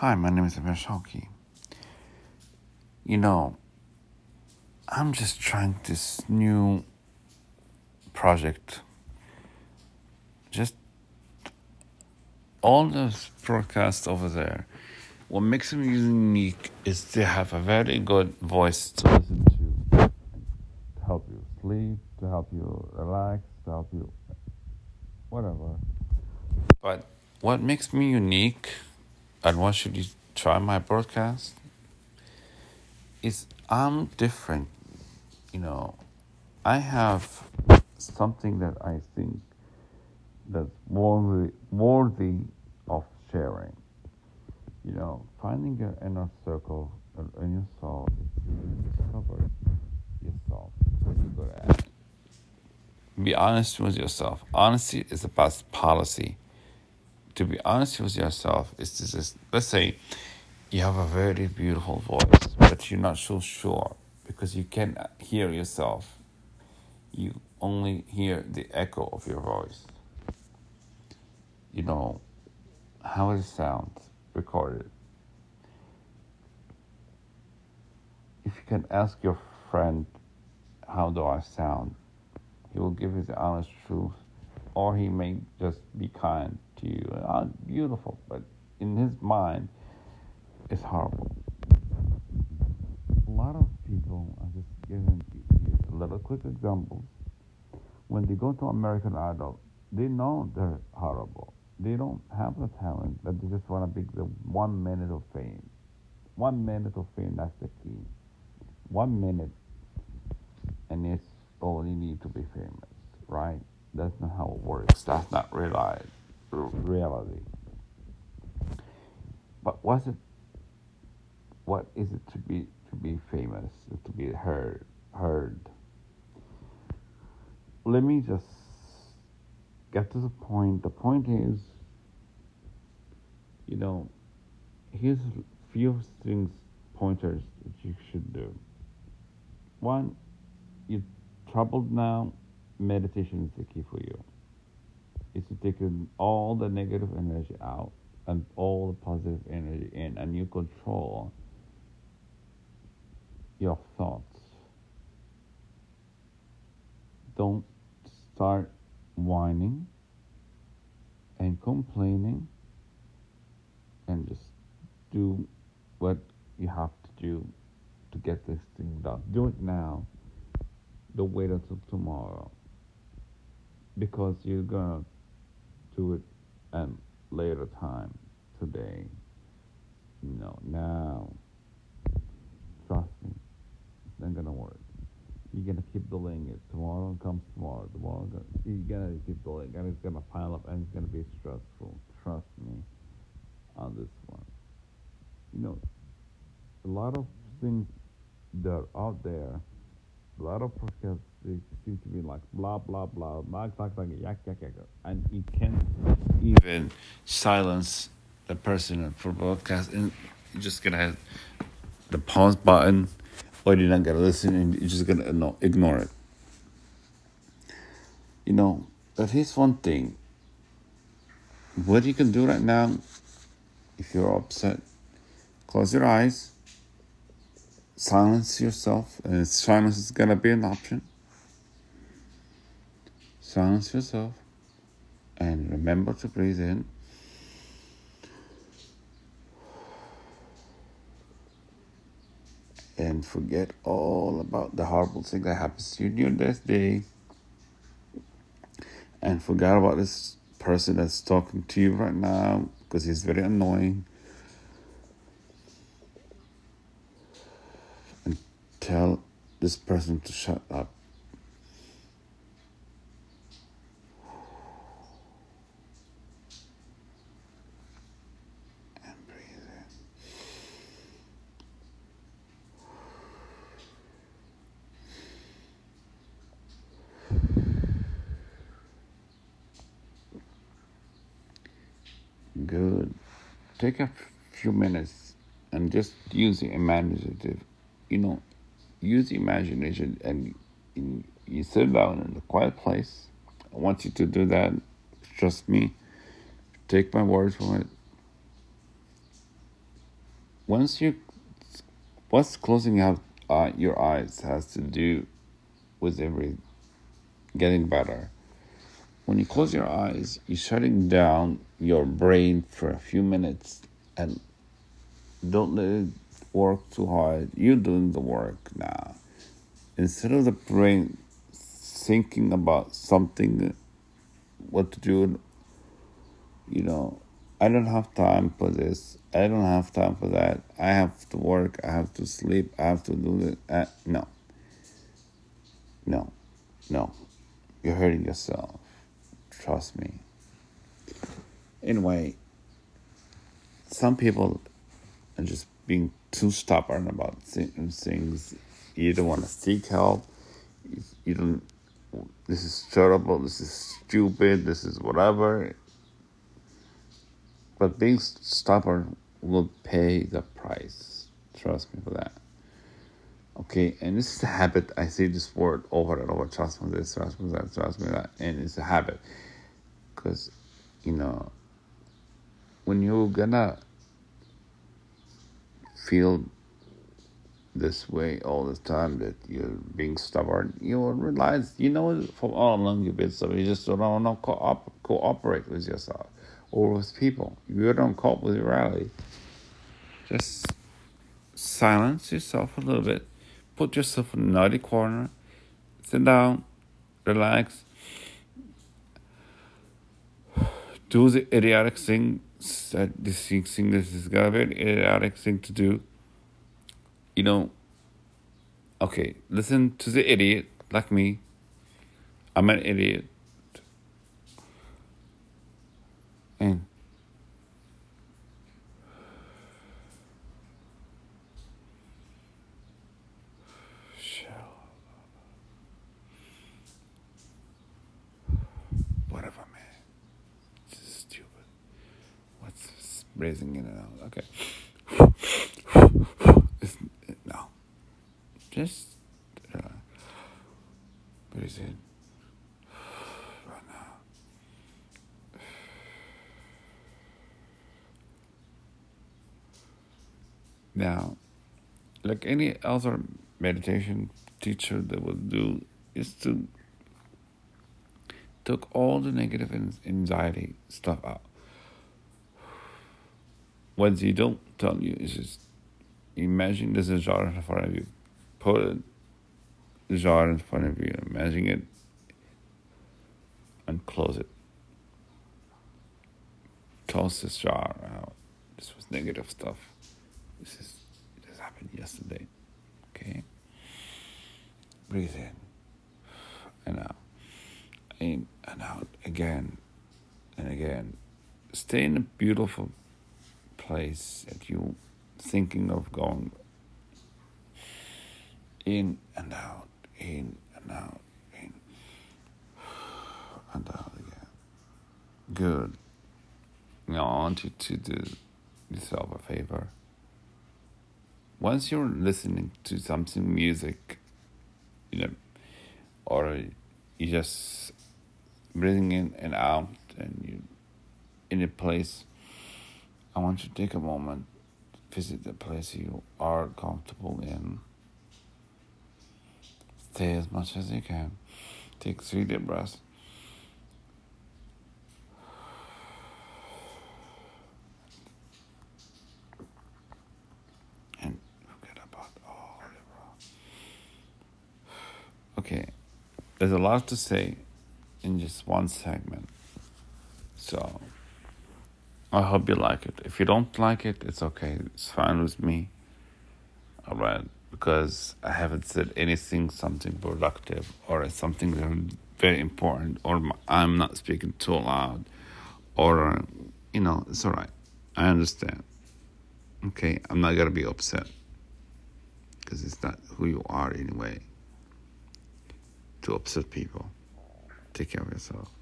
Hi, my name is Amir Shalki. You know, I'm just trying this new project. Just all those broadcasts over there. What makes them unique is they have a very good voice to listen to, to help you sleep, to help you relax, to help you whatever. But what makes me unique and why should you try my broadcast is I'm different. You know, I have something that I think that's worthy, worthy of sharing. You know, finding your inner circle in your soul is to discover yourself, what you're good at. Be honest with yourself. Honesty is the best policy. To be honest with yourself is to just, let's say, you have a very beautiful voice, but you're not so sure because you can't hear yourself. You only hear the echo of your voice. You know how it sounds recorded. If you can ask your friend, How do I sound? he will give you the honest truth, or he may just be kind to you. Oh, beautiful, but in his mind, it's horrible. A lot of people, I'm just giving you a little quick examples. When they go to American Idol, they know they're horrible. They don't have the talent, but they just want to be the one minute of fame. One minute of fame, that's the key. One minute, and it's all you need to be famous, right? That's not how it works. That's not reality. Reality. But what's it? What is it to be to be famous? To be heard? Heard. Let me just get to the point. The point is, you know, here's few things, pointers that you should do. One, you're troubled now, meditation is the key for you. Is to take all the negative energy out and all the positive energy in, and you control your thoughts. Don't start whining and complaining and just do what you have to do to get this thing done. Do it now don't wait until tomorrow because you're gonna do it at later time today. Know, now. Trust me, it's not gonna work. You're gonna keep delaying it. Tomorrow comes tomorrow. Tomorrow, you're gonna keep delaying, and it's gonna pile up, and it's gonna be stressful. Trust me on this one. You know, a lot of things that are out there a lot of podcasts they seem to be like blah blah blah, blah blah blah, yak yak yak, and you can't even silence the person for broadcast, and you're just gonna have the pause button, or you're not gonna listen, and you're just gonna ignore it. You know, but here's one thing. What you can do right now, if you're upset, close your eyes silence yourself, and silence is gonna be an option. Silence yourself and remember to breathe in. And forget all about the horrible thing that happens to you on your death day. And forget about this person that's talking to you right now because he's very annoying And tell this person to shut up. And breathe in. Good. Take a few minutes and just use the imaginative, you know, use imagination and you sit down in a quiet place. I want you to do that. Trust me. Take my word for it. once you what's closing out uh, your eyes has to do with every getting better. When you close your eyes, you're shutting down your brain for a few minutes and don't let it work too hard. You're doing the work now. Instead of the brain thinking about something, what to do, you know, I don't have time for this. I don't have time for that. I have to work. I have to sleep. I have to do it. Uh, no. No. No. You're hurting yourself. Trust me. Anyway, some people are just being too stubborn about things. You don't want to seek help. You don't. This is terrible. This is stupid. This is whatever. But being stubborn will pay the price. Trust me for that. Okay, and this is a habit. I say this word over and over. Trust me this, trust me that, trust me that. And it's a habit. Because, you know, when you're gonna feel this way all the time that you're being stubborn, you will realize, you know, from all along you've been stubborn, you just don't want to co- cooperate with yourself or with people. You don't cope with reality. Just silence yourself a little bit. Put yourself in a naughty corner. Sit down. Relax. Do the idiotic thing. That this thing, this is a very idiotic thing to do. You know. Okay, listen to the idiot like me. I'm an idiot. and whatever man it's stupid raising in and out. Okay. No. Just uh, breathe in Now, like any other meditation teacher that would do, is to took all the negative anxiety stuff out. What they don't tell you is just imagine there's a jar in front of you. Put a jar in front of you, imagine it, and close it. Close this jar out. This was negative stuff. This is this happened yesterday. Okay. Breathe in and out. In and out again and again. Stay in a beautiful place that you thinking of going in and out, in and out, in and out again. Good. Now I want you to do yourself a favor once you're listening to something music, you know, or you just breathing in and out, and you in a place, I want you to take a moment, visit the place you are comfortable in. Stay as much as you can. Take three deep breaths. And forget about all the Okay, there's a lot to say in just one segment. So I hope you like it. If you don't like it, it's okay. It's fine with me. All right, because I haven't said anything something productive or something very important or I'm not speaking too loud or you know, it's all right. I understand. Okay, I'm not going to be upset because it's not who you are anyway to upset people. Take care of yourself.